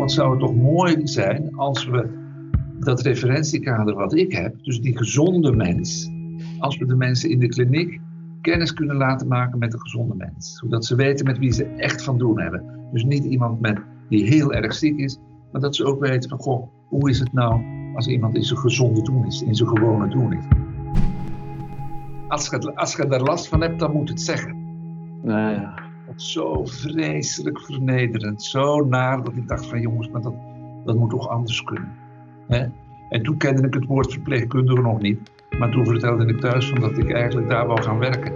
wat zou het toch mooi zijn als we dat referentiekader wat ik heb, dus die gezonde mens, als we de mensen in de kliniek kennis kunnen laten maken met de gezonde mens. Zodat ze weten met wie ze echt van doen hebben. Dus niet iemand met, die heel erg ziek is, maar dat ze ook weten van, goh, hoe is het nou als iemand in zijn gezonde doen is, in zijn gewone doen is. Als je, als daar last van hebt, dan moet het zeggen. Nou ja. Zo vreselijk vernederend, zo naar dat ik dacht van jongens, maar dat, dat moet toch anders kunnen. Hè? En toen kende ik het woord verpleegkundige nog niet. Maar toen vertelde ik thuis van dat ik eigenlijk daar wou gaan werken.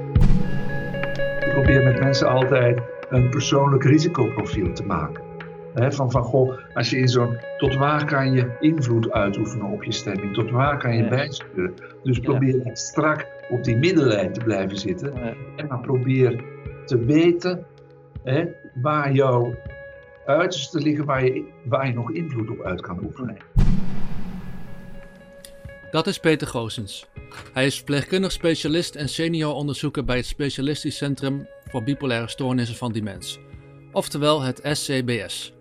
Ik probeer met mensen altijd een persoonlijk risicoprofiel te maken. van, van goh, als je in zo'n. Tot waar kan je invloed uitoefenen op je stemming? Tot waar kan je ja. bijsturen? Dus probeer ja. strak op die middenlijn te blijven zitten. Ja. En maar probeer te weten waar jouw uiterste liggen, waar je, waar je nog invloed op uit kan oefenen. Dat is Peter Goosens. Hij is verpleegkundig specialist en senior onderzoeker bij het Specialistisch Centrum voor Bipolaire Stoornissen van Dimens, oftewel het SCBS.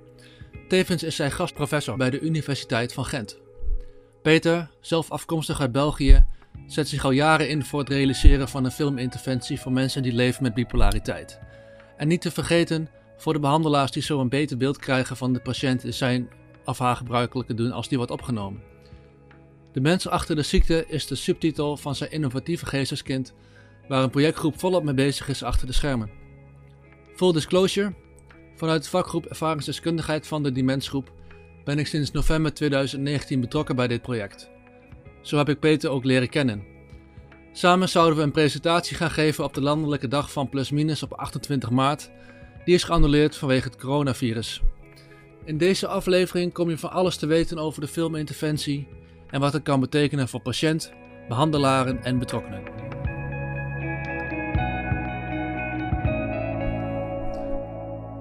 Tevens is hij gastprofessor bij de Universiteit van Gent. Peter, zelf afkomstig uit België, zet zich al jaren in voor het realiseren van een filminterventie voor mensen die leven met bipolariteit. En niet te vergeten voor de behandelaars die zo een beter beeld krijgen van de patiënt in zijn of haar gebruikelijke doen als die wordt opgenomen. De mens achter de ziekte is de subtitel van zijn innovatieve geesteskind, waar een projectgroep volop mee bezig is achter de schermen. Full disclosure: vanuit vakgroep Ervaringsdeskundigheid van de Dimensgroep ben ik sinds november 2019 betrokken bij dit project. Zo heb ik Peter ook leren kennen. Samen zouden we een presentatie gaan geven op de landelijke dag van Plusminus op 28 maart. Die is geannuleerd vanwege het coronavirus. In deze aflevering kom je van alles te weten over de filminterventie en wat het kan betekenen voor patiënt, behandelaren en betrokkenen.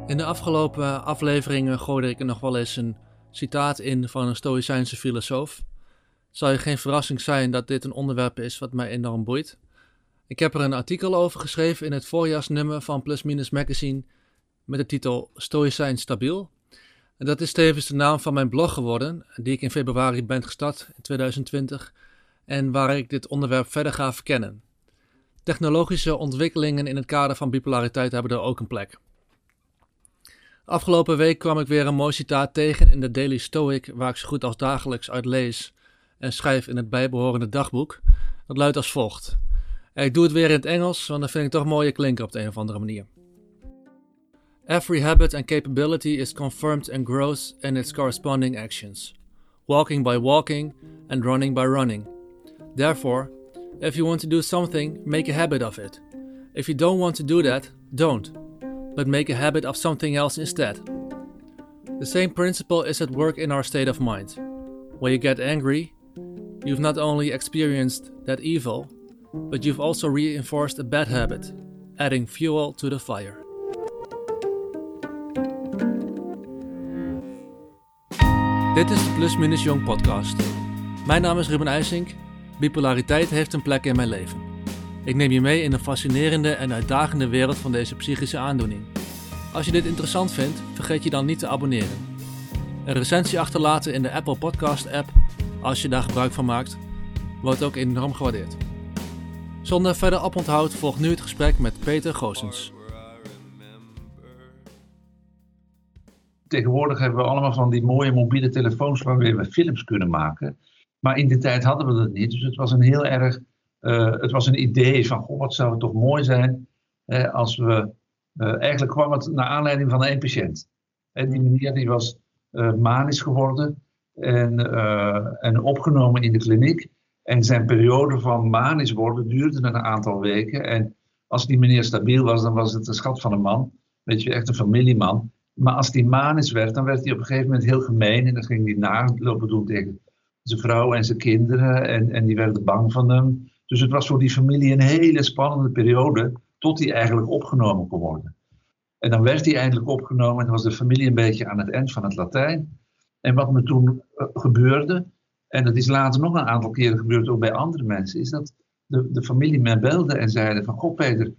In de afgelopen afleveringen gooide ik er nog wel eens een citaat in van een Stoïcijnse filosoof. Zal je geen verrassing zijn dat dit een onderwerp is wat mij enorm boeit. Ik heb er een artikel over geschreven in het voorjaarsnummer van Plus Minus Magazine met de titel Stoïcijn stabiel. En dat is tevens de naam van mijn blog geworden, die ik in februari ben gestart in 2020 en waar ik dit onderwerp verder ga verkennen. Technologische ontwikkelingen in het kader van bipolariteit hebben er ook een plek. Afgelopen week kwam ik weer een mooi citaat tegen in de Daily Stoic, waar ik zo goed als dagelijks uit lees en schrijf in het bijbehorende dagboek. Dat luidt als volgt. Ik doe het weer in het Engels, want dan vind ik toch mooie klinken op de een of andere manier. Every habit and capability is confirmed and grows in its corresponding actions, walking by walking and running by running. Therefore, if you want to do something, make a habit of it. If you don't want to do that, don't, but make a habit of something else instead. The same principle is at work in our state of mind. When you get angry, you've not only experienced that evil, but you've also reinforced a bad habit, adding fuel to the fire. Dit is de Plus Minus Jong podcast. Mijn naam is Ruben IJsink. Bipolariteit heeft een plek in mijn leven. Ik neem je mee in een fascinerende en uitdagende wereld van deze psychische aandoening. Als je dit interessant vindt, vergeet je dan niet te abonneren. Een recensie achterlaten in de Apple Podcast app, als je daar gebruik van maakt, wordt ook enorm gewaardeerd. Zonder verder oponthoud volgt nu het gesprek met Peter Goosens. tegenwoordig hebben we allemaal van die mooie mobiele telefoons waarmee we films kunnen maken. Maar in die tijd hadden we dat niet. Dus het was een heel erg, uh, het was een idee van, goh, wat zou het toch mooi zijn als we, uh, eigenlijk kwam het naar aanleiding van één patiënt. En die meneer die was uh, manisch geworden en, en opgenomen in de kliniek. En zijn periode van manisch worden duurde een aantal weken. En als die meneer stabiel was, dan was het een schat van een man. Weet je, echt een familieman. Maar als die manisch werd, dan werd hij op een gegeven moment heel gemeen. En dan ging hij nalopen doen tegen zijn vrouw en zijn kinderen. En, en die werden bang van hem. Dus het was voor die familie een hele spannende periode. Tot hij eigenlijk opgenomen kon worden. En dan werd hij eindelijk opgenomen. En was de familie een beetje aan het eind van het Latijn. En wat me toen uh, gebeurde. En dat is later nog een aantal keren gebeurd ook bij andere mensen. Is dat de, de familie me belde en zeiden van... Goh Peter,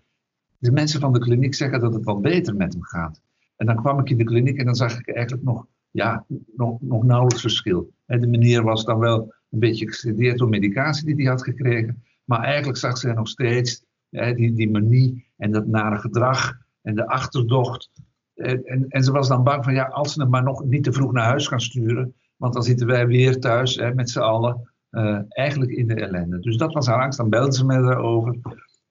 de mensen van de kliniek zeggen dat het wat beter met hem gaat. En dan kwam ik in de kliniek en dan zag ik eigenlijk nog ja, nog, nog nauwelijks verschil. En de meneer was dan wel een beetje gestudeerd door medicatie die hij had gekregen. Maar eigenlijk zag ze nog steeds die, die manie en dat nare gedrag en de achterdocht. En, en, ze was dan bang van, ja, als ze hem maar nog niet te vroeg naar huis gaan sturen, want dan zitten wij weer thuis hè, met z'n allen, uh, eigenlijk in de ellende. Dus dat was haar angst. Dan belde ze met haar over.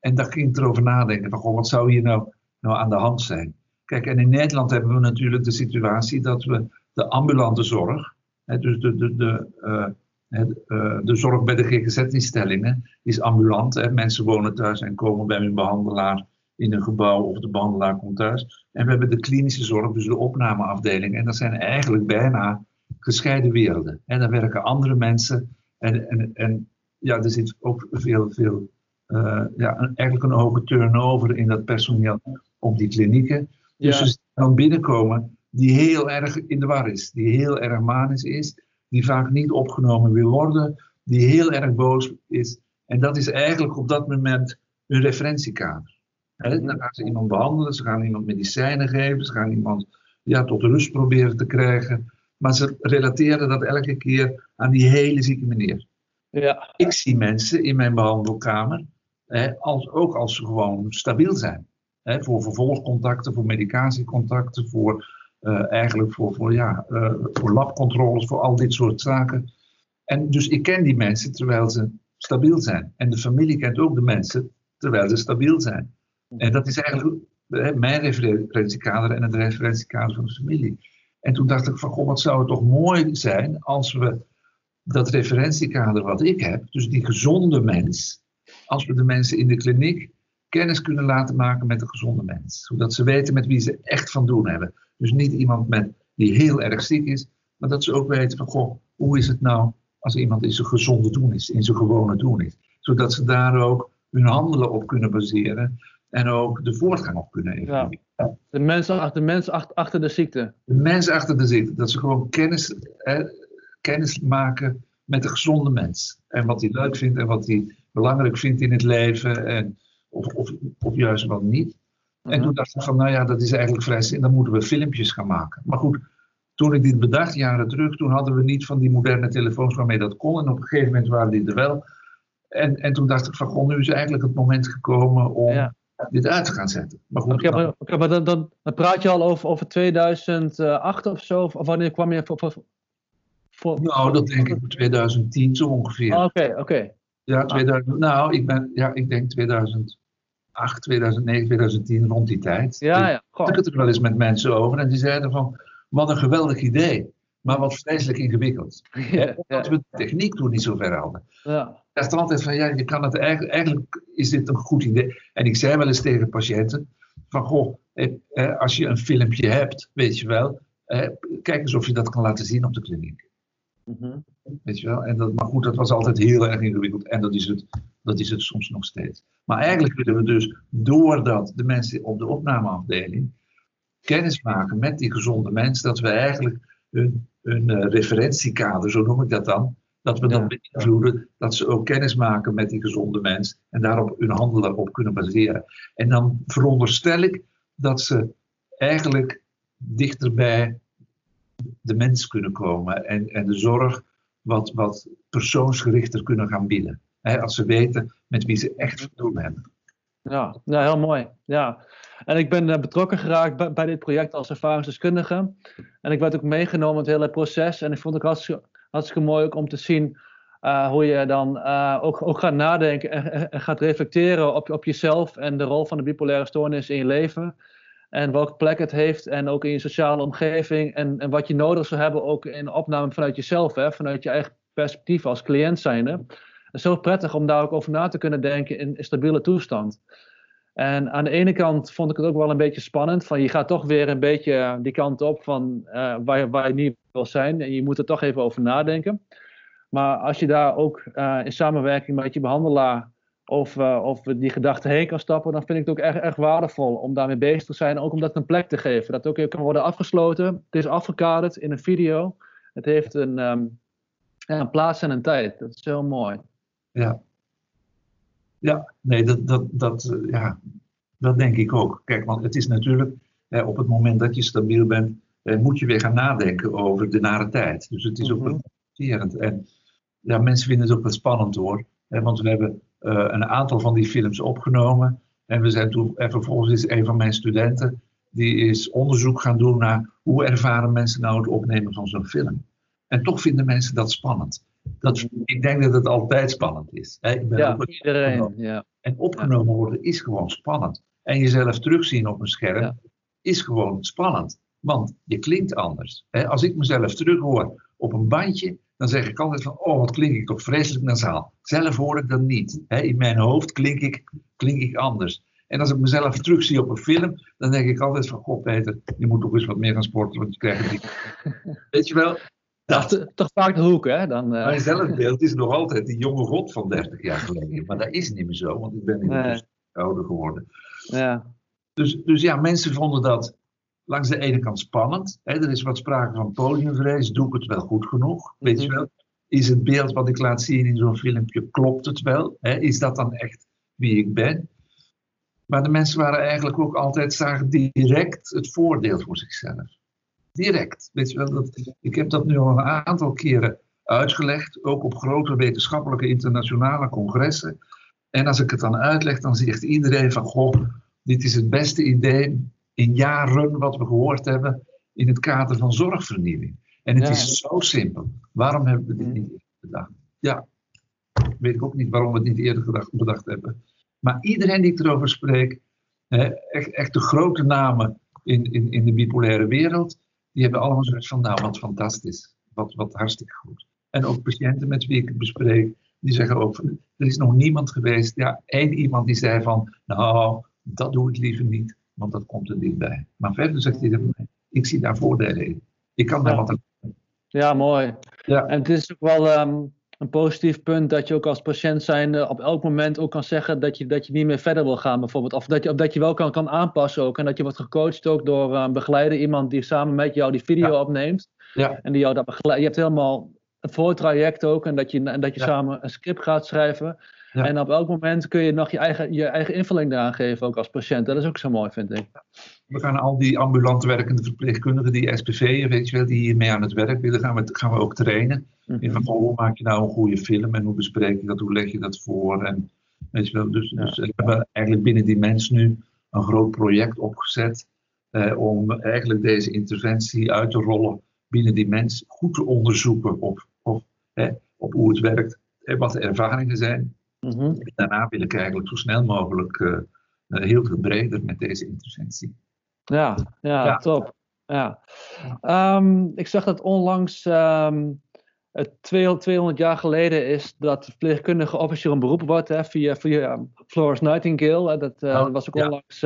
En daar ging ik erover nadenken, van, wat zou hier nou, nou aan de hand zijn? Kijk, en in Nederland hebben we natuurlijk de situatie dat we de ambulante zorg, hè, dus de, de, de, uh, de zorg bij de GGZ-instellingen, is ambulant. Hè. Mensen wonen thuis en komen bij hun behandelaar in een gebouw of de behandelaar komt thuis. En we hebben de klinische zorg, dus de opnameafdeling. En dat zijn eigenlijk bijna gescheiden werelden. En daar werken andere mensen. En, en, en ja, er zit ook veel, veel uh, ja, eigenlijk een hoge turnover in dat personeel op die klinieken. Dus ja. ze dan binnenkomen die heel erg in de war is, die heel erg manisch is, die vaak niet opgenomen wil worden, die heel erg boos is. En dat is eigenlijk op dat moment een referentiekader. Dan gaan ze iemand behandelen, ze gaan iemand medicijnen geven, ze gaan iemand ja, tot rust proberen te krijgen. Maar ze relateren dat elke keer aan die hele zieke meneer. Ja. Ik zie mensen in mijn behandelkamer, hè, als, ook als ze gewoon stabiel zijn. Hè, voor vervolgcontacten, voor medicatiecontacten, voor uh, eigenlijk voor, voor, ja, uh, voor labcontroles, voor al dit soort zaken. En dus ik ken die mensen terwijl ze stabiel zijn. En de familie kent ook de mensen terwijl ze stabiel zijn. En dat is eigenlijk mijn referentiekader en het referentiekader van de familie. En toen dacht ik van, goh, wat zou het toch mooi zijn als we dat referentiekader wat ik heb, dus die gezonde mens, als we de mensen in de kliniek kennis kunnen laten maken met een gezonde mens. Zodat ze weten met wie ze echt van doen hebben. Dus niet iemand met, die heel erg ziek is, maar dat ze ook weten van, goh, hoe is het nou als iemand in zijn gezonde doen is, in zijn gewone doen is. Zodat ze daar ook hun handelen op kunnen baseren en ook de voortgang op kunnen evalueren. Ja. De mensen achter, de mens achter de ziekte. De mens achter de ziekte. Dat ze gewoon kennis, kennis maken met de gezonde mens. En wat hij leuk vindt en wat hij belangrijk vindt in het leven. En, of, of, of juist wat niet. En mhm. toen dacht ik van, nou ja, dat is eigenlijk vrij zin. Dan moeten we filmpjes gaan maken. Maar goed, toen ik dit bedacht, jaren terug, toen hadden we niet van die moderne telefoons waarmee dat kon. En op een gegeven moment waren die er wel. En, en toen dacht ik van, goh, nu is eigenlijk het moment gekomen om dit uit te gaan zetten. Maar goed, okay, maar, maar dan, dan, dan, praat je al over, over 2008 of zo? Of wanneer kwam je voor... voor, voor nou, dat denk ik 2010 zo ongeveer. Ah, oké, oké. Ja, 2000, nou, ik, ben, ja, ik denk 2008, 2009, 2010, rond die tijd. Ja, ja. Ik had het er wel eens met mensen over en die zeiden van, wat een geweldig idee. Maar wat vreselijk ingewikkeld. Ja, Omdat we de techniek toen niet zo ver hadden. Ja. Ik dacht altijd van, ja, je kan het eigenlijk, eigenlijk is dit een goed idee. En ik zei wel eens tegen patiënten, van goh, als je een filmpje hebt, weet je wel, kijk eens of je dat kan laten zien op de kliniek. Mm Weet je wel? En dat, maar goed, dat was altijd heel erg ingewikkeld. En dat is, het, dat is het soms nog steeds. Maar eigenlijk willen we dus, doordat de mensen op de opnameafdeling kennis maken met die gezonde mens, dat we eigenlijk hun, hun uh, referentiekader, zo noem ik dat dan, dat we dan beïnvloeden dat ze ook kennis maken met die gezonde mens en daarop hun handelen op kunnen baseren. En dan veronderstel ik dat ze eigenlijk dichterbij de mens kunnen komen en, en de zorg wat, wat persoonsgerichter kunnen gaan bieden. als ze weten met wie ze echt te doen hebben. Ja, ja, heel mooi. Ja. En ik ben eh, betrokken geraakt bij, dit project als ervaringsdeskundige. En ik werd ook meegenomen in het hele proces. En ik vond het hartstikke, hartstikke mooi ook om te zien uh, hoe je dan uh, ook, ook gaat nadenken en, gaat reflecteren op, op jezelf en de rol van de bipolaire stoornis in je leven. En welke plek het heeft en ook in je sociale omgeving. En, en wat je nodig zou hebben ook in opname vanuit jezelf, hè, vanuit je eigen perspectief als cliënt zijnde. Het is zo prettig om daar ook over na te kunnen denken in een stabiele toestand. En aan de ene kant vond ik het ook wel een beetje spannend. Van je gaat toch weer een beetje die kant op van uh, waar, je, waar je niet wil zijn. En je moet er toch even over nadenken. Maar als je daar ook uh, in samenwerking met je behandelaar of, uh, of die gedachte heen kan stappen, dan vind ik het ook erg, erg waardevol om daarmee bezig te zijn. Ook om dat een plek te geven. Dat ook kan worden afgesloten. Het is afgekaderd in een video. Het heeft een, um, een plaats en een tijd. Dat is heel mooi. Ja, ja, nee, dat, dat, dat, ja, dat denk ik ook. Kijk, want het is natuurlijk, op het moment dat je stabiel bent, eh, moet je weer gaan nadenken over de nare tijd. Dus het is ook wel confronterend. En ja, mensen vinden het ook wel spannend hoor. Hè, want we hebben eh, een aantal van die films opgenomen. En, we zijn toen, en vervolgens is een van mijn studenten, die is onderzoek gaan doen naar hoe ervaren mensen nou het opnemen van zo'n film. En toch vinden mensen dat spannend. Dat, ik denk dat het altijd spannend is. Hè. Ik ben Ja, iedereen. Ja. En opgenomen worden is gewoon spannend. En jezelf terugzien op een scherm Ja. is gewoon spannend. Want je klinkt anders. Hè, Als ik mezelf terughoor op een bandje, dan zeg ik altijd van, oh wat klink ik toch vreselijk nasaal. Zelf hoor ik dat niet. Hè, In mijn hoofd klink ik, klink ik anders. En als ik mezelf terugzie op een film, dan denk ik altijd van, god Peter, je moet toch eens wat meer gaan sporten, want je krijgt het niet. Weet je wel, dat, Toch, vaak de hoek, hè? Dan, eh, mijn zelfbeeld is nog altijd die jonge god van 30 jaar geleden. Maar dat is niet meer zo, want ik ben Nee. inmiddels ouder geworden. ja. Dus, dus ja, mensen vonden dat langs de ene kant spannend. Hè, er is wat sprake van podiumvrees. Doe ik het wel goed genoeg? Weet je Mhm. wel? Is het beeld wat ik laat zien in zo'n filmpje, klopt het wel? Hè, is dat dan echt wie ik ben? Maar de mensen waren eigenlijk ook altijd, zagen direct het voordeel voor zichzelf. Direct. Weet je wel, dat, ik heb dat nu al een aantal keren uitgelegd, ook op grote wetenschappelijke internationale congressen. En als ik het dan uitleg, dan zegt iedereen van, goh, dit is het beste idee in jaren wat we gehoord hebben in het kader van zorgvernieuwing. En het Ja. is zo simpel. Waarom hebben we dit Mhm. niet eerder bedacht? Ja, weet ik ook niet waarom we het niet eerder gedacht, bedacht hebben. Maar iedereen die ik erover spreek, echt, echt de grote namen in, in, in de bipolaire wereld, die hebben allemaal zoiets van, nou wat fantastisch, wat, wat hartstikke goed. En ook patiënten met wie ik het bespreek, die zeggen ook, er is nog niemand geweest, ja, één iemand die zei van, nou, dat doe ik liever niet, want dat komt er niet bij. Maar verder zegt hij, ik zie daar voordelen in. Ik kan daar Ja. wat aan ja, mooi. Ja. En het is ook wel ehm, een positief punt dat je ook als patiënt zijn op elk moment ook kan zeggen dat je, dat je niet meer verder wil gaan, bijvoorbeeld. Of dat je, of dat je wel kan, kan aanpassen ook. En dat je wordt gecoacht ook door een begeleider, iemand die samen met jou die video Ja. opneemt. Ja. En die jou dat begeleidt. Je hebt helemaal een voortraject ook. En dat je, en dat je Ja. samen een script gaat schrijven. Ja. En op elk moment kun je nog je eigen, je eigen invulling eraan geven, ook als patiënt. Dat is ook zo mooi, vind ik. We gaan al die ambulant werkende verpleegkundigen, die SPV'en, weet je wel, die hiermee aan het werk willen, gaan we, gaan we ook trainen. Mhm. In van, hoe maak je nou een goede film en hoe bespreek je dat, hoe leg je dat voor? En, weet je wel, dus, Ja. dus we hebben eigenlijk binnen die mens nu een groot project opgezet eh, om eigenlijk deze interventie uit te rollen binnen die mens, goed te onderzoeken op, op, op hoe het werkt en wat de ervaringen zijn. Mhm. Daarna wil ik eigenlijk zo snel mogelijk eh, eh, heel veel breder met deze interventie. Ja, ja, Ja. top. Ja. Ehm, ik zag dat onlangs ehm, het 200 200 jaar geleden is dat verpleegkundige officieel een beroep wordt hè, via, via Florence Nightingale. hè. Dat, eh, Oh, dat was ook ja. onlangs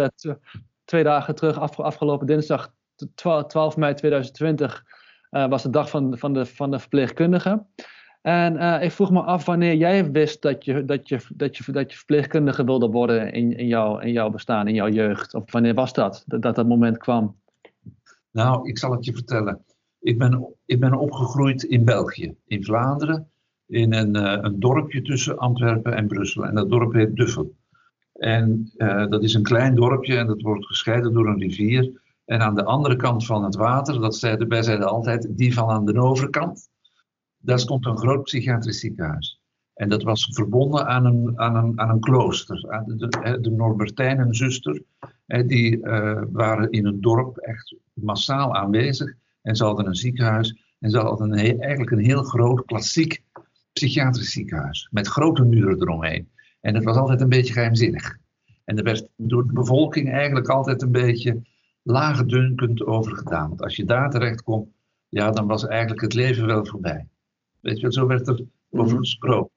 twee dagen terug, af- afgelopen dinsdag t- 12, 12 mei 2020, eh, was de dag van, van, de, van de verpleegkundige. En eh, ik vroeg me af wanneer jij wist dat je, dat je, dat je, dat je verpleegkundige wilde worden in, in, jouw, in jouw bestaan, in jouw jeugd. Of wanneer was dat, dat dat, dat moment kwam? Nou, ik zal het je vertellen. Ik ben, ik ben opgegroeid in België, in Vlaanderen, in een, eh, een dorpje tussen Antwerpen en Brussel. En dat dorp heet Duffel. En eh, dat is een klein dorpje en dat wordt gescheiden door een rivier. En aan de andere kant van het water, dat zeiden, wij zeiden altijd, die van aan de overkant, daar stond een groot psychiatrisch ziekenhuis. En dat was verbonden aan een, aan een, aan een klooster. Aan de, de, Norbertijnenzuster, die eh, waren in het dorp echt massaal aanwezig. En ze hadden een ziekenhuis. En ze hadden eigenlijk een heel groot klassiek psychiatrisch ziekenhuis. Met grote muren eromheen. En dat was altijd een beetje geheimzinnig. En er werd door de bevolking eigenlijk altijd een beetje laagdunkend over gedaan. Want als je daar terecht komt, ja, dan was eigenlijk het leven wel voorbij. Weet je zo werd er over gesproken.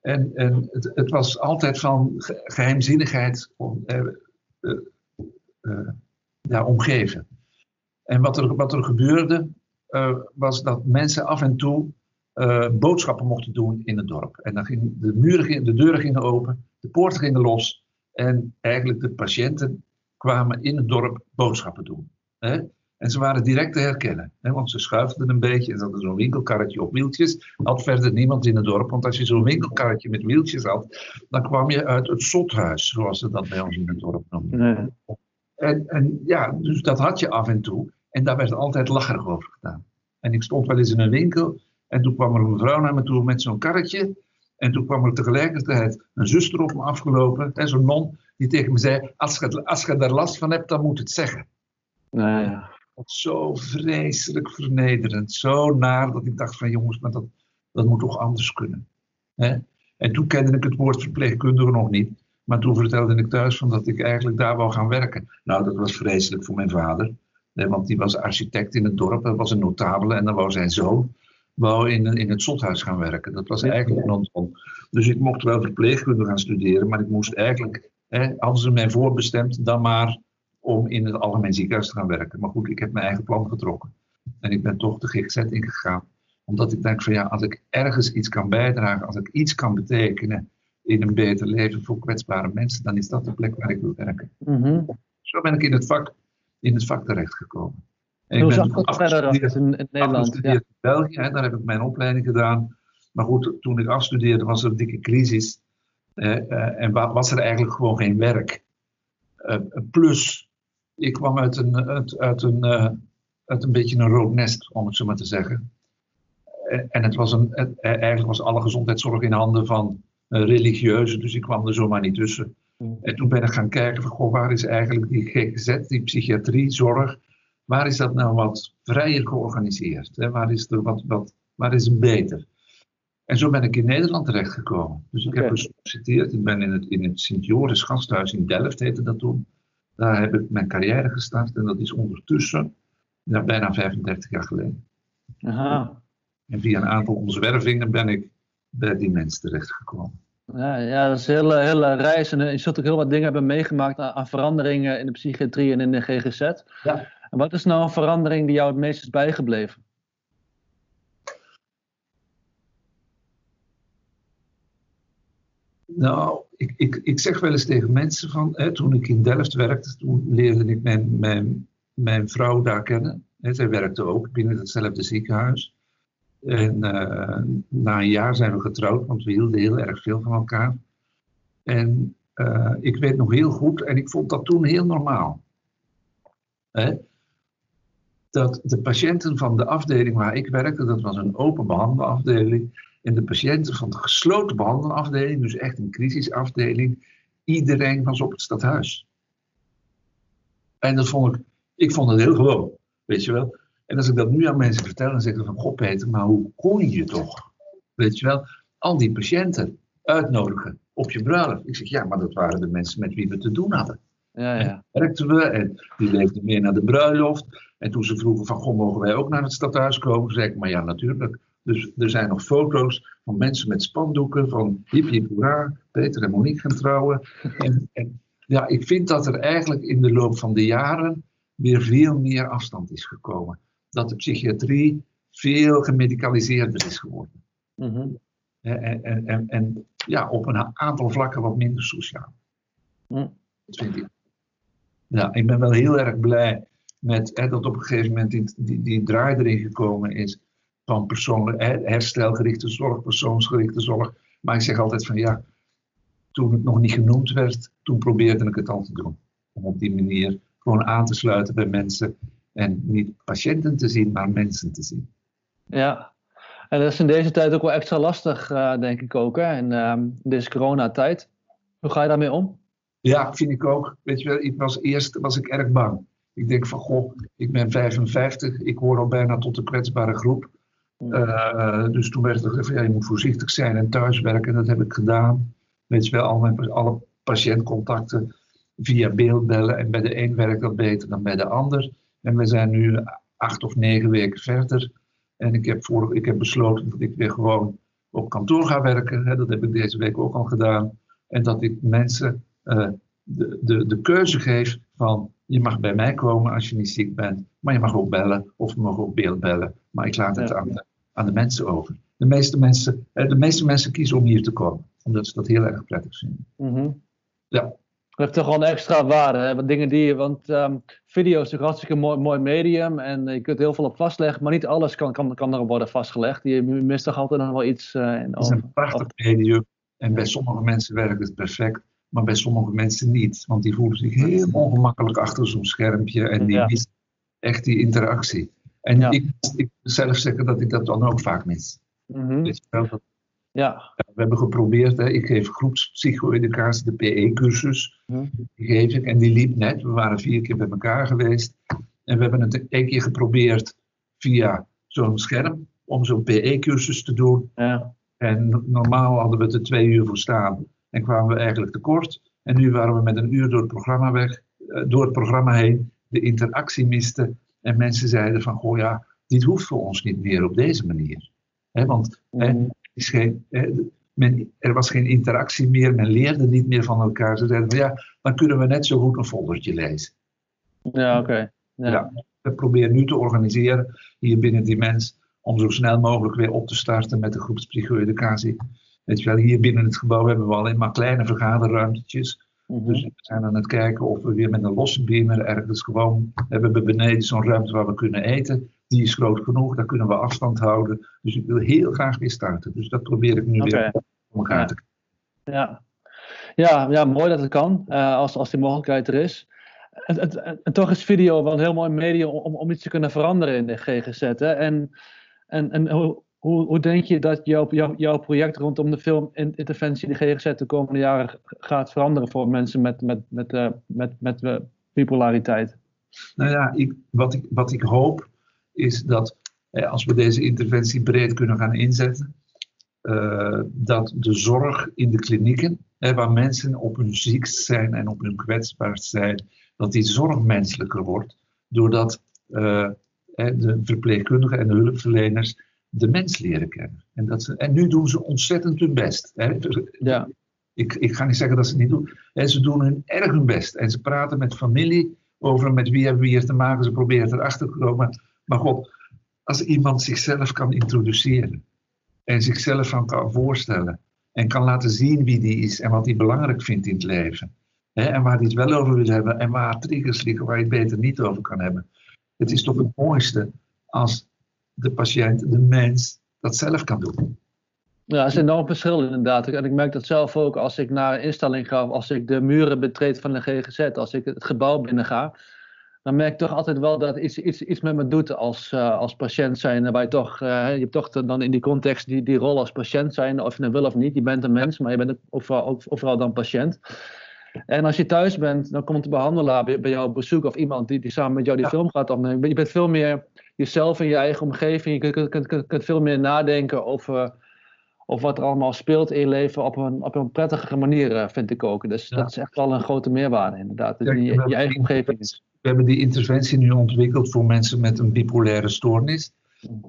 En, en het, het was altijd van ge- geheimzinnigheid om, eh, eh, eh, ja, omgeven. En wat er, wat er gebeurde, eh, was dat mensen af en toe boodschappen mochten doen in het dorp. En dan ging de, muren, gingen- de deuren gingen open, de poorten gingen los. En eigenlijk de patiënten kwamen in het dorp boodschappen doen. Hè? En ze waren direct te herkennen, hè? want ze schuifden een beetje en ze hadden zo'n winkelkarretje op wieltjes. Had verder niemand in het dorp, want als je zo'n winkelkarretje met wieltjes had, dan kwam je uit het zothuis, zoals ze dat bij ons in het dorp noemden. Nee. En, en ja, dus dat had je af en toe. En daar werd altijd lacherig over gedaan. En ik stond wel eens in een winkel en toen kwam er een mevrouw naar me toe met zo'n karretje. En toen kwam er tegelijkertijd een zuster op me afgelopen, zo'n non, die tegen me zei: als je, als je daar last van hebt, dan moet het zeggen. Nou ja. Zo vreselijk vernederend, zo naar dat ik dacht: van jongens, maar dat, dat moet toch anders kunnen. Hè? En toen kende ik het woord verpleegkundige nog niet. Maar toen vertelde ik thuis van dat ik eigenlijk daar wou gaan werken. Nou, dat was vreselijk voor mijn vader. Want die was architect in het dorp, dat was een notabele. En dan wou zijn zoon wou in, in het zothuis gaan werken. Dat was eigenlijk non Dus ik mocht wel verpleegkunde gaan studeren, maar ik moest eigenlijk, hè, hadden ze mij voorbestemd, dan maar om in het algemeen ziekenhuis te gaan werken. Maar goed, ik heb mijn eigen plan getrokken. En ik ben toch de GGZ ingegaan. Omdat ik denk van ja, als ik ergens iets kan bijdragen, als ik iets kan betekenen in een beter leven voor kwetsbare mensen, dan is dat de plek waar ik wil werken. Mhm. Zo ben ik in het vak, in het vak terechtgekomen. En Hoe zag dat verder in, in Nederland? Ja. in België, hè, daar heb ik mijn opleiding gedaan. Maar goed, toen ik afstudeerde was er een dikke crisis. Eh, eh, en was er eigenlijk gewoon geen werk. Uh, plus, ik kwam uit een, uit, uit een, uit een beetje een rood nest, om het zo maar te zeggen. en het was een, het, eigenlijk was alle gezondheidszorg in handen van religieuzen, dus ik kwam er zomaar niet tussen. Mm. En toen ben ik gaan kijken van, goh, waar is eigenlijk die GGZ, die psychiatrie, zorg, waar is dat nou wat vrijer georganiseerd? Hè? Waar, is er wat, wat, waar is het beter? En zo ben ik in Nederland terechtgekomen. Dus ik heb gesolliciteerd. Ik ben in het, in het Sint-Joris gasthuis in Delft, heette dat toen. Daar heb ik mijn carrière gestart. En dat is ondertussen ja, bijna 35 jaar geleden. Aha. En via een aantal omzwervingen ben ik bij die mensen terechtgekomen. Ja, ja, dat is een hele, hele reis. En je zult ook heel wat dingen hebben meegemaakt aan, aan veranderingen in de psychiatrie en in de GGZ. Ja. En wat is nou een verandering die jou het meest is bijgebleven? Nou, ik, ik, ik zeg wel eens tegen mensen van, hè, toen ik in Delft werkte, toen leerde ik mijn, mijn, mijn vrouw daar kennen. Hè, zij werkte ook binnen hetzelfde ziekenhuis. En uh, na een jaar zijn we getrouwd, want we hielden heel erg veel van elkaar. En uh, ik weet nog heel goed, en ik vond dat toen heel normaal. Hè? Dat de patiënten van de afdeling waar ik werkte, dat was een open behandelafdeling. En de patiënten van de gesloten behandelafdeling, dus echt een crisisafdeling, iedereen was op het stadhuis. En dat vond ik, ik vond het heel gewoon, weet je wel. En als ik dat nu aan mensen vertel, dan zeggen ze van, goh Peter, maar hoe kon je toch, weet je wel, al die patiënten uitnodigen op je bruiloft? Ik zeg, ja, maar dat waren de mensen met wie we te doen hadden. Ja, ja. werkten we en die leefden meer naar de bruiloft. En toen ze vroegen van, goh, mogen wij ook naar het stadhuis komen? Zei ik, maar ja, natuurlijk. Dus er zijn nog foto's van mensen met spandoeken van hip hip hoera, Peter en Monique gaan trouwen. En, en ja, ik vind dat er eigenlijk in de loop van de jaren weer veel meer afstand is gekomen dat de psychiatrie veel gemedicaliseerder is geworden. Mhm. en, en, en, en, ja, op een aantal vlakken wat minder sociaal. Mm. Dat vind ik. Ja, ik ben wel heel erg blij met hè, dat op een gegeven moment die, die, die draai erin gekomen is van persoonlijk herstelgerichte zorg, persoonsgerichte zorg. Maar ik zeg altijd van ja, toen het nog niet genoemd werd, toen probeerde ik het al te doen. Om op die manier gewoon aan te sluiten bij mensen en niet patiënten te zien, maar mensen te zien. Ja, en dat is in deze tijd ook wel extra lastig, uh, denk ik ook, hè? in uh, deze coronatijd. Hoe ga je daarmee om? Ja, vind ik ook. Weet je wel, ik was eerst was ik erg bang. Ik denk van, goh, ik ben 55, ik hoor al bijna tot de kwetsbare groep. Uh, dus toen werd er ja, je moet voorzichtig zijn en thuiswerken. Dat heb ik gedaan. Weet je wel, al mijn, alle patiëntcontacten via beeldbellen. En bij de een werkt dat beter dan bij de ander. En we zijn nu acht of negen weken verder. En ik heb, voor, ik heb besloten dat ik weer gewoon op kantoor ga werken. Hè, dat heb ik deze week ook al gedaan. En dat ik mensen uh, de, de, de keuze geef van je mag bij mij komen als je niet ziek bent. Maar je mag ook bellen of je mag ook beeldbellen. Maar ik laat het aan, de, aan de mensen over. De meeste mensen, de meeste mensen kiezen om hier te komen. Omdat ze dat heel erg prettig vinden. Mm Ja. Dat heeft toch wel een extra waarde. Hè? Want dingen die, want um, video is een hartstikke mooi, mooi medium en je kunt heel veel op vastleggen, maar niet alles kan, kan, kan erop worden vastgelegd. Je mist toch altijd nog wel iets. Uh, in het is een prachtig medium en bij sommige mensen werkt het perfect, maar bij sommige mensen niet. Want die voelen zich heel ongemakkelijk achter zo'n schermpje en die ja. missen echt die interactie. En Ja. ik, ik moet zelf zeggen dat ik dat dan ook vaak mis. Mhm. Weet je wel, dat- Ja. we hebben geprobeerd, hè, ik geef groepspsycho-educatie, de PE-cursus, Mhm. die geef ik. En die liep net, we waren vier keer bij elkaar geweest. En we hebben het één keer geprobeerd via zo'n scherm, om zo'n PE-cursus te doen. Ja. En no- normaal hadden we het er twee uur voor staan en kwamen we eigenlijk tekort. En nu waren we met een uur door het programma weg, eh, door het programma heen, de interactie misten. En mensen zeiden van, goh ja, dit hoeft voor ons niet meer op deze manier. Hè, want er is geen, men, er was geen interactie meer, men leerde niet meer van elkaar. Ze zeiden van, ja, dan kunnen we net zo goed een foldertje lezen. Ja, oké. Ja. Ja. We proberen nu te organiseren hier binnen die mens om zo snel mogelijk weer op te starten met de groepspsycho-educatie. Weet je wel, hier binnen het gebouw hebben we alleen maar kleine vergaderruimtetjes. Mhm. Dus we zijn aan het kijken of we weer met een losse beamer ergens gewoon hebben we beneden zo'n ruimte waar we kunnen eten. Die is groot genoeg, daar kunnen we afstand houden. Dus ik wil heel graag weer starten. Dus dat probeer ik nu weer voor elkaar Ja. te Ja. Ja, ja, mooi dat het kan, eh, als, als die mogelijkheid er is. En, en, en toch is video wel een heel mooi medium om, om iets te kunnen veranderen in de GGZ. Hè? En, en, en hoe, hoe, hoe denk je dat jouw, jouw, project rondom de filminterventie in de GGZ de komende jaren gaat veranderen voor mensen met, met, met, eh, met, met, eh, bipolariteit? Nou ja, ik, wat, ik, wat ik hoop is dat eh, als we deze interventie breed kunnen gaan inzetten, dat de zorg in de klinieken, hè, waar mensen op hun ziekst zijn en op hun kwetsbaarst zijn, dat die zorg menselijker wordt, doordat de verpleegkundigen en de hulpverleners de mens leren kennen. En, dat ze, en nu doen ze ontzettend hun best. Hè. Ja. Ik, ik ga niet zeggen dat ze het niet doen. En ze doen hun erg hun best. En ze praten met familie over met wie hebben we hier te maken. Ze proberen erachter te komen. Maar god, als iemand zichzelf kan introduceren. En zichzelf van kan voorstellen. En kan laten zien wie die is en wat hij belangrijk vindt in het leven. Hè, en waar hij het wel over wil hebben. En waar triggers liggen waar je het beter niet over kan hebben. Het is toch het mooiste als de patiënt, de mens, dat zelf kan doen. Ja, dat is een enorm verschil inderdaad. En ik merk dat zelf ook als ik naar een instelling ga, als ik de muren betreed van de GGZ, als ik het gebouw binnen ga, dan merk ik toch altijd wel dat iets, iets, iets met me doet als, eh, als patiënt zijn. Waar je toch, eh, je hebt toch dan in die context die, die rol als patiënt zijn, of je het wil of niet. Je bent een mens, maar je bent overal, ook, overal dan patiënt. En als je thuis bent, dan komt de behandelaar bij, bij jou op bezoek of iemand die, die samen met jou die Ja. film gaat opnemen. Je bent veel meer jezelf in je eigen omgeving. Je kunt, kunt, kunt, kunt veel meer nadenken over, over wat er allemaal speelt in je leven op een, op een prettigere manier, eh, vind ik ook. Dus Ja. dat is echt wel een grote meerwaarde, inderdaad. Ja, je, eigen omgeving is. We hebben die interventie nu ontwikkeld voor mensen met een bipolaire stoornis.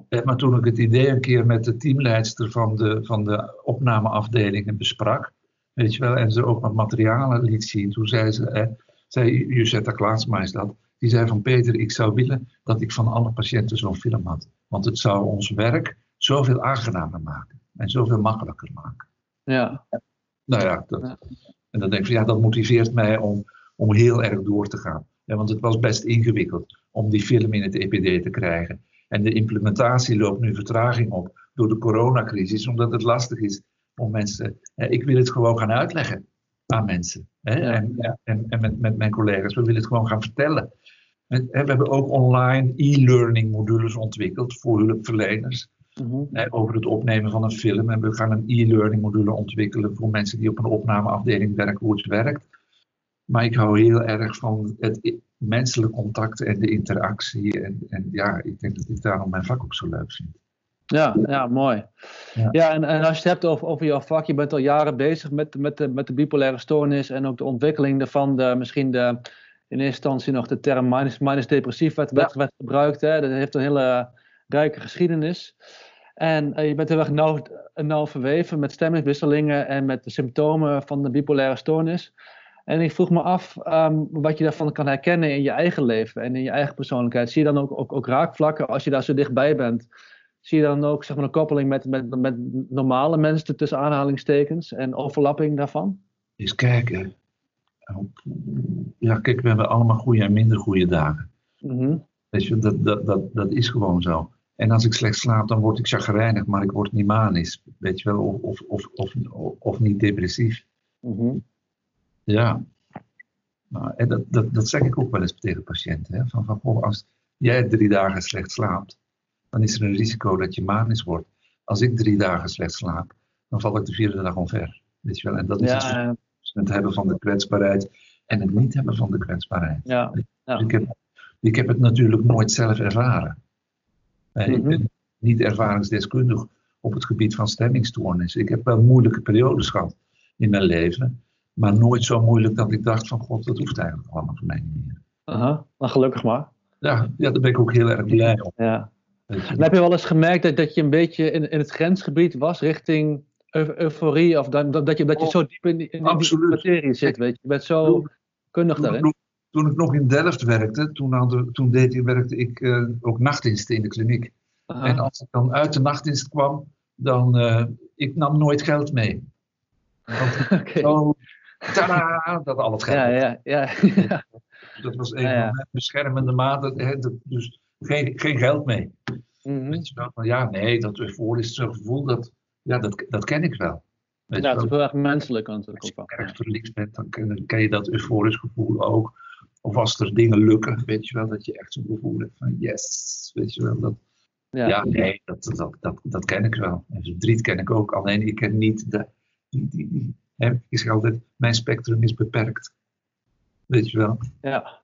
Eh, Maar toen ik het idee een keer met de teamleidster van de, van de opnameafdelingen besprak, weet je wel, en ze ook wat materialen liet zien, toen zei ze, eh, zei Klaatsma is dat, die zei van Peter, ik zou willen dat ik van alle patiënten zo'n film had. Want het zou ons werk zoveel aangenamer maken en zoveel makkelijker maken. Ja, Nou ja, dat, Ja. en dan denk ik van ja, dat motiveert mij om, om heel erg door te gaan. Ja, want het was best ingewikkeld om die film in het EPD te krijgen. En de implementatie loopt nu vertraging op door de coronacrisis, omdat het lastig is om mensen. ik wil het gewoon gaan uitleggen aan mensen. Hè? Ja. En, en, en met, met mijn collega's, we willen het gewoon gaan vertellen. En, we hebben ook online e-learning modules ontwikkeld voor hulpverleners mhm. over het opnemen van een film. En we gaan een e-learning module ontwikkelen voor mensen die op een opnameafdeling werken, hoe het werkt. Maar ik hou heel erg van het menselijk contact en de interactie. En, en ja, ik denk dat ik daarom mijn vak ook zo leuk vind. Ja, ja, mooi. Ja. Ja, en, en als je het hebt over, over jouw vak, je bent al jaren bezig met, met, de, met de bipolaire stoornis en ook de ontwikkeling daarvan, de, misschien de, in eerste instantie nog de term minus, minus depressief werd, werd, werd gebruikt. Hè. Dat heeft een hele rijke geschiedenis. En eh, je bent heel erg nauw, nauw verweven met stemmingswisselingen en met de symptomen van de bipolaire stoornis. En ik vroeg me af ehm, wat je daarvan kan herkennen in je eigen leven en in je eigen persoonlijkheid. Zie je dan ook, ook, ook raakvlakken als je daar zo dichtbij bent? Zie je dan ook zeg maar, een koppeling met, met, met normale mensen tussen aanhalingstekens en overlapping daarvan? Eens kijken. Ja, kijk, we hebben allemaal goede en minder goede dagen. Mhm. Weet je, dat, dat, dat, dat is gewoon zo. En als ik slecht slaap, dan word ik chagrijnig, maar ik word niet manisch. Weet je wel, of, of, of, of, of niet depressief. Mhm. Ja. Nou, en dat, dat, dat zeg ik ook wel eens tegen patiënten. Hè? Van, van, als, jij drie dagen slecht slaapt, dan is er een risico dat je manisch wordt. Als ik drie dagen slecht slaap, dan val ik de vierde dag omver. Weet je wel? En dat is Ja, het, hebben van de kwetsbaarheid en het niet hebben van de kwetsbaarheid. ja, ja. Dus ik, heb, ik heb het natuurlijk nooit zelf ervaren. Eh, Ik Mhm. ben niet ervaringsdeskundig op het gebied van stemmingstoornis. Ik heb wel moeilijke periodes gehad in mijn leven, maar nooit zo moeilijk dat ik dacht van god, dat hoeft eigenlijk allemaal voor mij niet meer. Aha, nou, gelukkig maar. Ja, ja, daar ben ik ook heel erg blij om. Ja. En heb je wel eens gemerkt dat, dat je een beetje in, in het grensgebied was richting euforie? Of dat, dat, je, dat je zo diep in die, in die materie zit, weet je? Je bent zo kundig Toen ik, daarin. nog, toen ik nog in Delft werkte, toen, hadden, toen deed, ik- werkte ik eh, ook nachtdiensten in de kliniek. Aha. En als ik dan uit de nachtdienst kwam, dan uh, ik nam nooit geld mee. Zo, tadaa, dat al het geld. Ja, ja, ja. ja. Dat was een Ja, van mijn beschermende maten. Dus geen, geen geld mee. Mhm. Wel? Maar ja, nee, dat euforische gevoel, dat, ja, dat, dat ken ik wel. Weet Ja, het is wel? heel erg menselijk natuurlijk Als je erg verliefd bent, dan ken, ken je dat euforisch gevoel ook. Of als er dingen lukken, weet je wel, dat je echt zo'n gevoel hebt van yes, weet je wel. Dat, Ja. ja, nee, dat, dat, dat, dat ken ik wel. En verdriet ken ik ook, alleen ik ken niet de, die, die, die, hè, ik zeg altijd, mijn spectrum is beperkt. Weet je wel. Ja.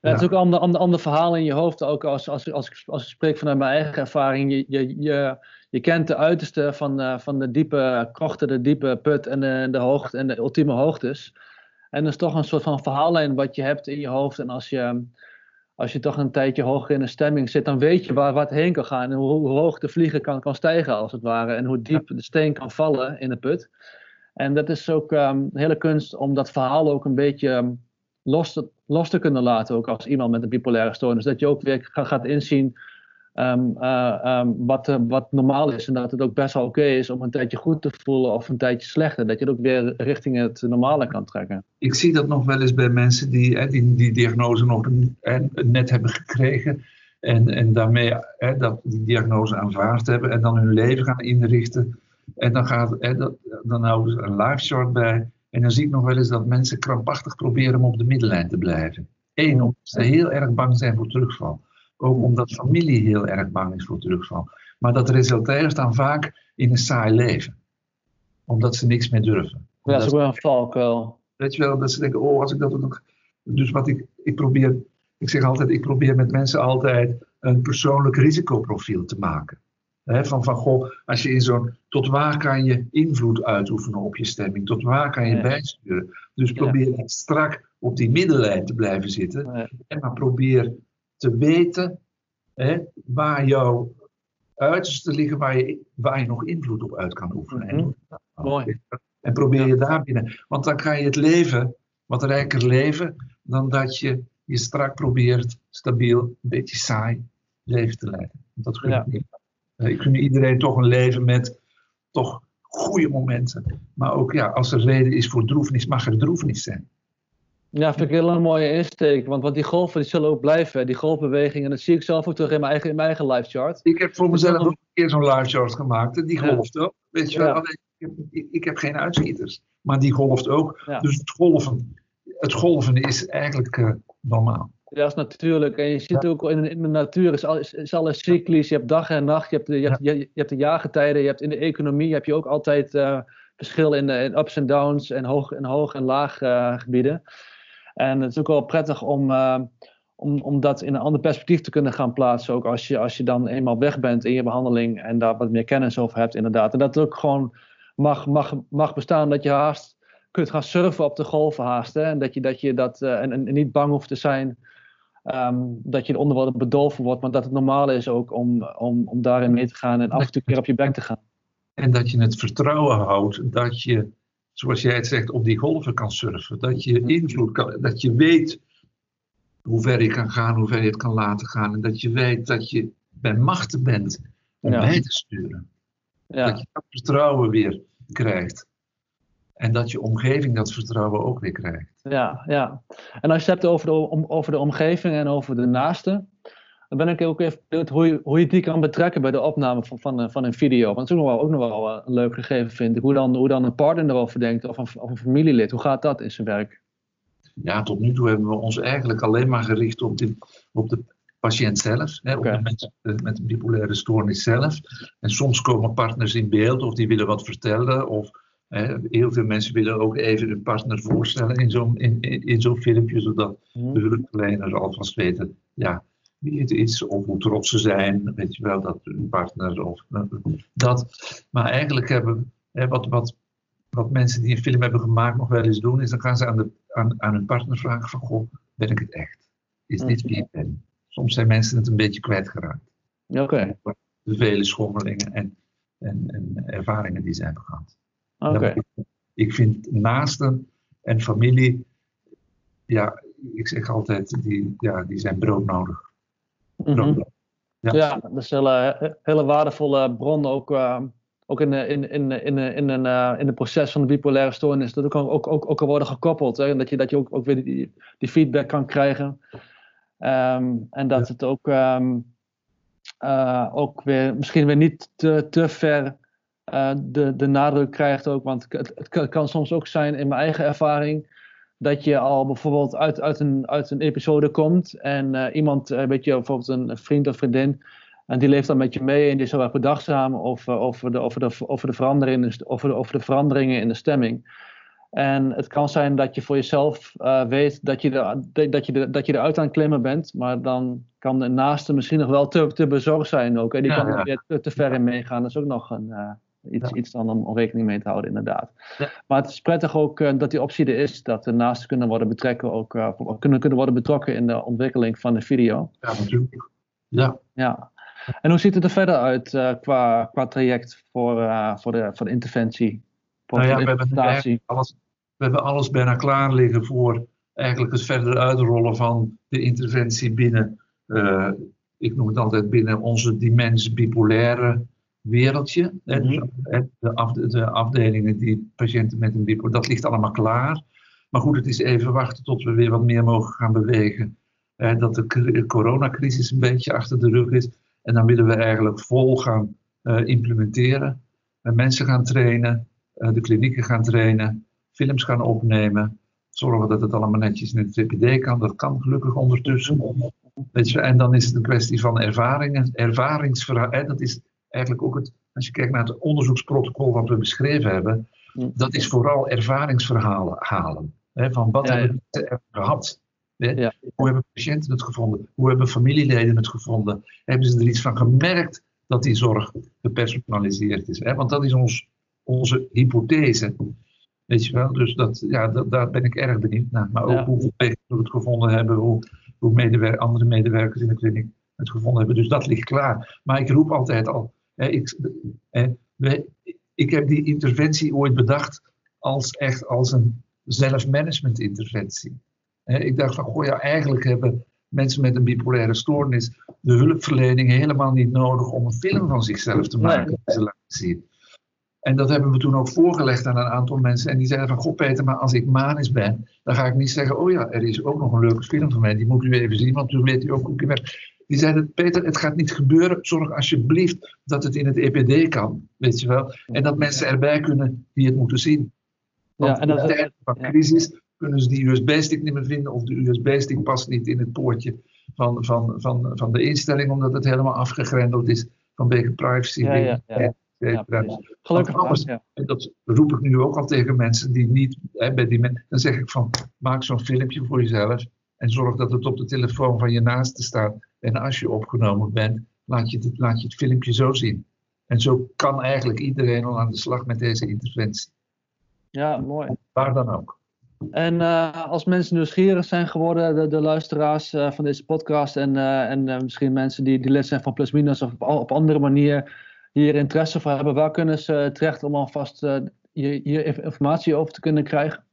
Ja, het is ook een ander, ander, ander verhaal in je hoofd. Ook als, als, als, ik, als ik spreek vanuit mijn eigen ervaring. Je, je, je, je kent de uiterste van, eh, van de diepe krochten, de diepe put en de, de hoogte en de ultieme hoogtes. En dat is toch een soort van verhaallijn wat je hebt in je hoofd. En als je, als je toch een tijdje hoger in een stemming zit, dan weet je waar, het heen kan gaan. En hoe, hoe hoog de vlieger kan, kan stijgen, als het ware. En hoe diep de steen kan vallen in de put. En dat is ook een hele kunst om dat verhaal ook een beetje ehm, los, te, los te kunnen laten. Ook als iemand met een bipolaire stoornis. Dat je ook weer ga- gaat inzien ehm, eh, ehm, wat, eh, wat normaal is. En dat het ook best wel oké is om een tijdje goed te voelen of een tijdje slechter. Dat je het ook weer richting het normale kan trekken. Ik zie dat nog wel eens bij mensen die die, diagnose nog net hebben gekregen. En, en daarmee hè, dat, die diagnose aanvaard hebben en dan hun leven gaan inrichten. En dan, gaat, dat, dan houden ze een life chart bij. En dan zie ik nog wel eens dat mensen krampachtig proberen om op de middenlijn te blijven. Eén, omdat ze heel erg bang zijn voor terugval. Ook omdat familie heel erg bang is voor terugval. Maar dat resulteert dan vaak in een saai leven. Omdat ze niks meer durven. Ja, dat is ook wel een valkuil. Weet je wel, dat ze denken, oh, als ik dat dan... Dus wat ik, ik probeer, ik zeg altijd, ik probeer met mensen altijd een persoonlijk risicoprofiel te maken. Van, van, goh, als je in zo'n, tot waar kan je invloed uitoefenen op je stemming? Tot waar kan je Ja. bijsturen? Dus probeer niet strak op die middenlijn te blijven zitten. Ja. En maar probeer te weten hè, waar jouw uiterste liggen, waar je, waar je nog invloed op uit kan oefenen. En Mhm. dan. Mooi. En probeer je daar binnen. Want dan kan je het leven wat rijker leven dan dat je je strak probeert stabiel, een beetje saai leven te leiden. Dat gun ik niet. Eh, Ik gun iedereen toch een leven met toch goede momenten. Maar ook ja, als er reden is voor droefenis, mag er droefenis zijn. Ja, vind ik een hele mooie insteek. Want, want die golven die zullen ook blijven. Die golfbewegingen, dat zie ik zelf ook terug in mijn eigen, in mijn eigen life chart. Ik heb voor mezelf ook een keer zo'n live chart gemaakt. En die Ja. golft ook. Weet je wel, Ja. ik, heb, ik, ik heb geen uitschieters. Maar die golft ook. Ja. Dus het golven, het golven is eigenlijk eh, normaal. Ja, dat is natuurlijk. En je ziet ook in, in de natuur is, al- is, alles cyclisch. Je hebt dag en nacht. Je hebt, de, je, hebt, je, je hebt de jaargetijden. Je hebt in de economie heb je ook altijd eh, verschil in, in ups en downs en hoog en, hoog en laag eh, gebieden. En het is ook wel prettig om, eh, om, om dat in een ander perspectief te kunnen gaan plaatsen. Ook als je, als je dan eenmaal weg bent in je behandeling en daar wat meer kennis over hebt, inderdaad. En dat het ook gewoon mag, mag, mag bestaan dat je haast kunt gaan surfen op de golven haast. Hè? En dat je dat, je dat eh, en, niet bang hoeft te zijn ehm, dat je eronder wel bedolven wordt, maar dat het normaal is ook om, om, om daarin mee te gaan en af en toe keer op je bek te gaan. En dat je het vertrouwen houdt dat je, zoals jij het zegt, op die golven kan surfen. Dat je invloed kan, dat je weet hoe ver je kan gaan, hoe ver je het kan laten gaan. En dat je weet dat je bij machten bent om Ja. bij te sturen. Dat Ja, je dat vertrouwen weer krijgt. En dat je omgeving dat vertrouwen ook weer krijgt. ja, ja. En als je het hebt over de, om, over de omgeving en over de naaste, dan ben ik ook even benieuwd hoe je, hoe je die kan betrekken bij de opname van, van, een- van een video. Want dat is ook nog wel, ook nog wel eh, een leuk gegeven, vind ik. Hoe dan, hoe dan een partner erover denkt of een, of een familielid. Hoe gaat dat in zijn werk? Ja, tot nu toe hebben we ons eigenlijk alleen maar gericht op de, op de patiënt zelf, hè, of de mensen met een bipolaire stoornis zelf. En soms komen partners in beeld of die willen wat vertellen. Of hè, heel veel mensen willen ook even hun partner voorstellen in zo'n in, in, in zo'n filmpje, zodat Mhm. de hulpverleners alvast weten ja, wie het is of hoe trots ze zijn. Weet je wel, dat hun partner of eh, dat. Maar eigenlijk hebben hè, wat, wat, wat mensen die een film hebben gemaakt nog wel eens doen, is dan gaan ze aan, de, aan, aan hun partner vragen van, goh, ben ik het echt? Is dit wie ik ben? Soms zijn mensen het een beetje kwijtgeraakt. Oké, De vele schommelingen en, en, en ervaringen die ze hebben gehad. oké. Dan- Ik vind naasten en familie, ja, ik zeg altijd, die, ja, die zijn broodnodig. Mhm. Ja. Ja, dat is een hele, hele waardevolle bron ook, eh, ook in, eh, in, in, in, in, een, eh, in het proces van de bipolaire stoornis. Dat ook, ook, ook, ook kan worden gekoppeld. Hè? Dat je, dat je ook, ook weer die, die feedback kan krijgen. Ehm, en dat het ook, ehm, eh, ook weer misschien weer niet te, te ver eh, de, de nadruk krijgt ook. Want het, het kan- het kan soms ook zijn in mijn eigen ervaring dat je al bijvoorbeeld uit, uit, een, uit een episode komt en eh, iemand, eh, weet je, bijvoorbeeld een vriend of vriendin, en die leeft dan met je mee en die is heel erg bedachtzaam over, over, de, over, de, over, de veranderingen, in de st- over, de, over de veranderingen in de stemming. En het kan zijn dat je voor jezelf eh, weet dat je, er, dat, je er, dat je eruit aan het klimmen bent, maar dan kan de naaste misschien nog wel te, te bezorgd zijn ook. En die Ja, kan er ja. weer te, te ver in meegaan. Dat is ook nog een, eh, iets, Ja. iets dan om, om rekening mee te houden, inderdaad. Ja. Maar het is prettig ook eh, dat die optie er is, dat de naasten kunnen worden, betrekken, ook, eh, kunnen, kunnen worden betrokken in de ontwikkeling van de video. Ja, natuurlijk. Ja, Ja. En hoe ziet het er verder uit eh, qua, qua traject voor, voor, de, voor de interventie? Voor nou ja, we hebben, alles, we hebben alles bijna klaar liggen voor eigenlijk het verder uitrollen van de interventie binnen, ik noem het altijd binnen onze dimens bipolaire wereldje. hè, de, af, de afdelingen die patiënten met een bipolar, dat ligt allemaal klaar. Maar goed, het is even wachten tot we weer wat meer mogen gaan bewegen. dat de cr- coronacrisis een beetje achter de rug is. En dan willen we eigenlijk vol gaan eh, implementeren. En mensen gaan trainen, eh, de klinieken gaan trainen, films gaan opnemen. Zorgen dat het allemaal netjes in het TPD kan. Dat kan gelukkig ondertussen. Weet je, en dan is het een kwestie van ervaringen, ervaringsverhaal. Dat is eigenlijk ook het, als je kijkt naar het onderzoeksprotocol wat we beschreven hebben, dat is vooral ervaringsverhalen halen. Hè, van wat Ja, ja. hebben we gehad? Hè? Ja. Hoe hebben patiënten het gevonden? Hoe hebben familieleden het gevonden? Hebben ze er iets van gemerkt dat die zorg gepersonaliseerd is? Hè? Want dat is ons, onze hypothese. Weet je wel? Dus dat, ja, dat, daar ben ik erg benieuwd naar. Maar ook Ja. hoe we het gevonden hebben, hoe, hoe medewer- andere medewerkers in de kliniek het gevonden hebben. Dus dat ligt klaar. Maar ik roep altijd al, ik, ik heb die interventie ooit bedacht als echt als een zelfmanagement interventie. Ik dacht van, goh ja, eigenlijk hebben mensen met een bipolaire stoornis de hulpverlening helemaal niet nodig om een film van zichzelf te maken die ze laten zien. En dat hebben we toen ook voorgelegd aan een aantal mensen. En die zeiden van, goh Peter, maar als ik manisch ben, dan ga ik niet zeggen, oh ja, er is ook nog een leuke film van mij, die moet u even zien, want toen weet u ook hoe ik werk. Die zeiden, Peter, het gaat niet gebeuren, zorg alsjeblieft dat het in het EPD kan, weet je wel. En dat mensen erbij kunnen die het moeten zien. Want Ja, en dat- in tijden van crisis kunnen ze die USB-stick niet meer vinden, of de USB-stick past niet in het poortje van, van, van, van de instelling, omdat het helemaal afgegrendeld is vanwege privacy. Ja, ja, ja. Ja. Gelukkig anders- en dat roep ik nu ook al tegen mensen die niet hè, bij die men, Dan zeg ik van maak zo'n filmpje voor jezelf en zorg dat het op de telefoon van je naaste staat. En als je opgenomen bent, laat je het, laat je het filmpje zo zien. En zo kan eigenlijk iedereen al aan de slag met deze interventie. ja, mooi. Waar dan ook. En eh, als mensen nieuwsgierig zijn geworden, de, de luisteraars eh, van deze podcast en, eh, en misschien mensen die, die lid zijn van Plus Minus of op, op andere manier hier interesse voor hebben, waar kunnen ze terecht om alvast hier, hier inf- informatie over te kunnen krijgen?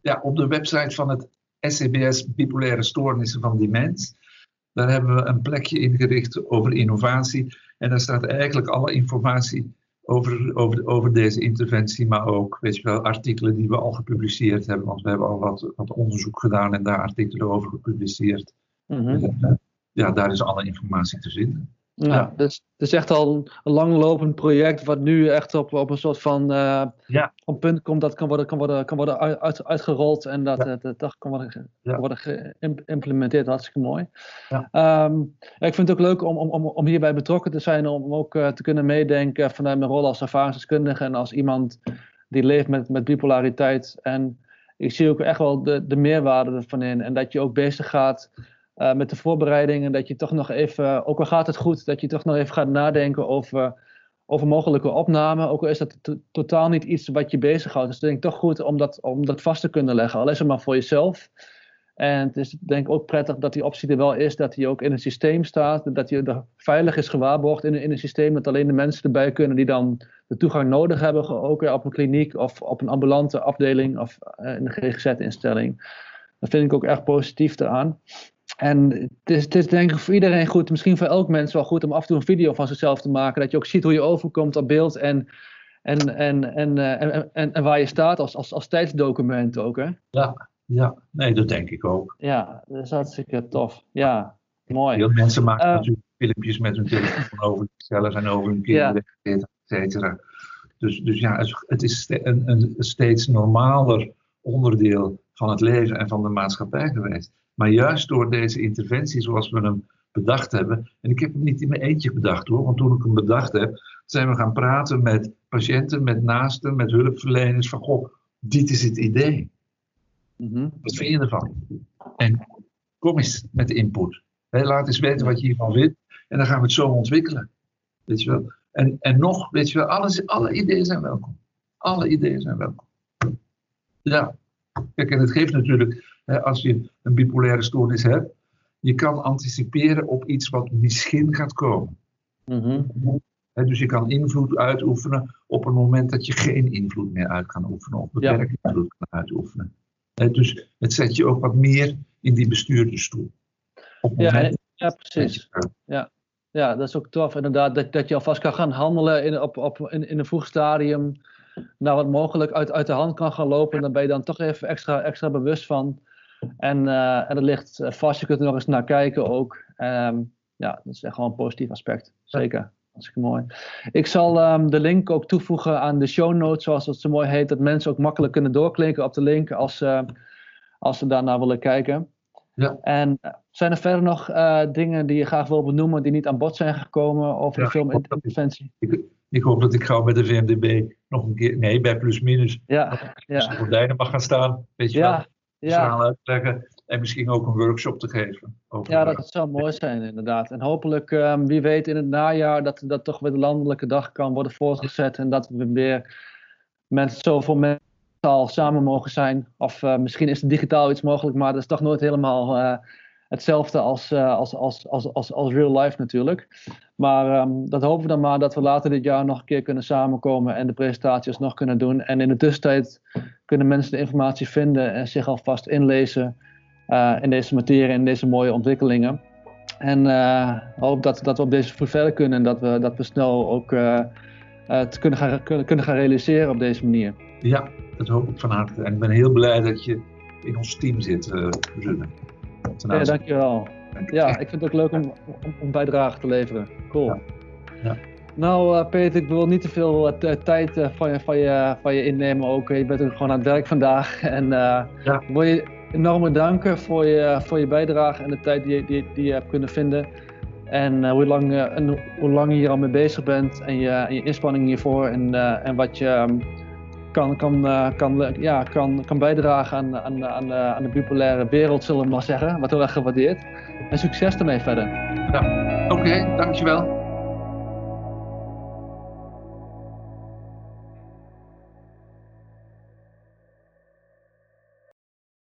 Ja, op de website van het SCBS Bipolaire Stoornissen van Dimens. Daar hebben we een plekje ingericht over innovatie. En daar staat eigenlijk alle informatie over, over, over deze interventie, maar ook weet je wel, artikelen die we al gepubliceerd hebben. Want we hebben al wat, wat onderzoek gedaan en daar artikelen over gepubliceerd. Mhm. En, ja, daar is alle informatie te vinden. Ja, Dus het is echt al een langlopend project wat nu echt op, op een soort van, uh, ja. van punt komt dat kan worden, kan worden, kan worden uit, uitgerold en dat, ja. dat, dat kan worden, ja. worden geïmplementeerd. Hartstikke mooi. Ja. Um, ik vind het ook leuk om, om, om hierbij betrokken te zijn, om ook uh, te kunnen meedenken vanuit mijn rol als ervaringsdeskundige en als iemand die leeft met, met bipolariteit. En ik zie ook echt wel de, de meerwaarde ervan in en dat je ook bezig gaat uh, met de voorbereidingen, dat je toch nog even, ook al gaat het goed, dat je toch nog even gaat nadenken over, over mogelijke opname. Ook al is dat totaal niet iets wat je bezighoudt. Dus ik denk toch goed om dat, om dat vast te kunnen leggen. Al is het maar voor jezelf. En het is denk ik ook prettig dat die optie er wel is, dat die ook in het systeem staat. Dat die er veilig is gewaarborgd in, in het systeem. Dat alleen de mensen erbij kunnen die dan de toegang nodig hebben. Ook op een kliniek of op een ambulante afdeling of eh, in een GGZ-instelling. Dat vind ik ook echt positief eraan. En het is, het is, denk ik voor iedereen goed, misschien voor elk mens wel goed om af en toe een video van zichzelf te maken. Dat je ook ziet hoe je overkomt op beeld en, en, en, en, eh, en, en, en waar je staat als, als, als tijdsdocument ook. Hè? Ja, ja, nee, dat denk ik ook. Ja, dat is hartstikke tof. Ja, mooi. Veel mensen maken uh, natuurlijk filmpjes met hun telefoon over zichzelf en over hun kinderen, ja. et cetera. Dus, dus ja, het is een, een steeds normaler onderdeel van het leven en van de maatschappij geweest. Maar juist door deze interventie zoals we hem bedacht hebben, en ik heb hem niet in mijn eentje bedacht hoor, want toen ik hem bedacht heb, zijn we gaan praten met patiënten, met naasten, met hulpverleners van goh, dit is het idee. Mm Wat vind je ervan? En kom eens met de input. laat eens weten wat je hiervan vindt en dan gaan we het zo ontwikkelen. Weet je wel? En, en nog, weet je wel, alles, alle ideeën zijn welkom. Alle ideeën zijn welkom. Ja. Kijk, en het geeft natuurlijk als je een bipolaire stoornis hebt, je kan anticiperen op iets wat misschien gaat komen. Mhm. dus je kan invloed uitoefenen op een moment dat je geen invloed meer uit kan oefenen of beperkt invloed kan uitoefenen. dus het zet je ook wat meer in die bestuurdersstoel. Ja, ja, precies. Ja. ja, dat is ook tof inderdaad, dat, dat je alvast kan gaan handelen in, op, op, in, in een vroeg stadium naar wat mogelijk uit, uit de hand kan gaan lopen. En dan ben je dan toch even extra, extra bewust van en, uh, en dat ligt vast, je kunt er nog eens naar kijken ook. Um, ja, dat is echt gewoon een positief aspect. Zeker. Hartstikke mooi. Ik zal um, de link ook toevoegen aan de show notes, zoals het zo mooi heet. Dat mensen ook makkelijk kunnen doorklikken op de link als, uh, als ze daarnaar willen kijken. Ja. En eh, zijn er verder nog uh, dingen die je graag wil benoemen die niet aan bod zijn gekomen over ja, de filminterventie? Ik, ik, hoop dat ik gauw bij de VMDB nog een keer, nee, bij plus minus, ja, ja. gordijnen mag gaan staan. Weet je ja. wel? Ja. uitleggen en misschien ook een workshop te geven. Over ja, dat zou mooi zijn inderdaad. En hopelijk, um, wie weet in het najaar, dat dat toch weer de landelijke dag kan worden voortgezet en dat we weer met zoveel mensen al samen mogen zijn. Of uh, misschien is het digitaal iets mogelijk, maar dat is toch nooit helemaal uh, hetzelfde als, uh, als, als, als, als, als real life natuurlijk. Maar um, dat hopen we dan maar dat we later dit jaar nog een keer kunnen samenkomen en de presentaties nog kunnen doen. En in de tussentijd kunnen mensen de informatie vinden en zich alvast inlezen uh, in deze materie en deze mooie ontwikkelingen. En uh, hoop dat, dat we op deze voet verder kunnen en dat we, dat we snel ook het kunnen gaan, kunnen, kunnen gaan realiseren op deze manier. Ja, dat hoop ik van harte. En ik ben heel blij dat je in ons team zit, uh, Ruben. Ja, dankjewel. Ja, ik vind het ook leuk om, om, om bijdrage te leveren. Cool. Ja. ja. Nou, uh, Peter, ik wil niet te veel uh, tijd uh, van, je, van, je, van je innemen. Ook. Je bent ook gewoon aan het werk vandaag. En ja. wil je enorm bedanken voor je, voor je bijdrage en de tijd die, die, die je hebt kunnen vinden. En, hoe, lang, en hoe lang je hier al mee bezig bent en je, en je inspanning hiervoor. En, en wat je um, kan, kan, kan, ja, kan, kan bijdragen aan, aan, aan, aan de bipolaire wereld, zullen we maar zeggen. Wat heel erg gewaardeerd. En succes ermee verder. Ja, oké, dankjewel.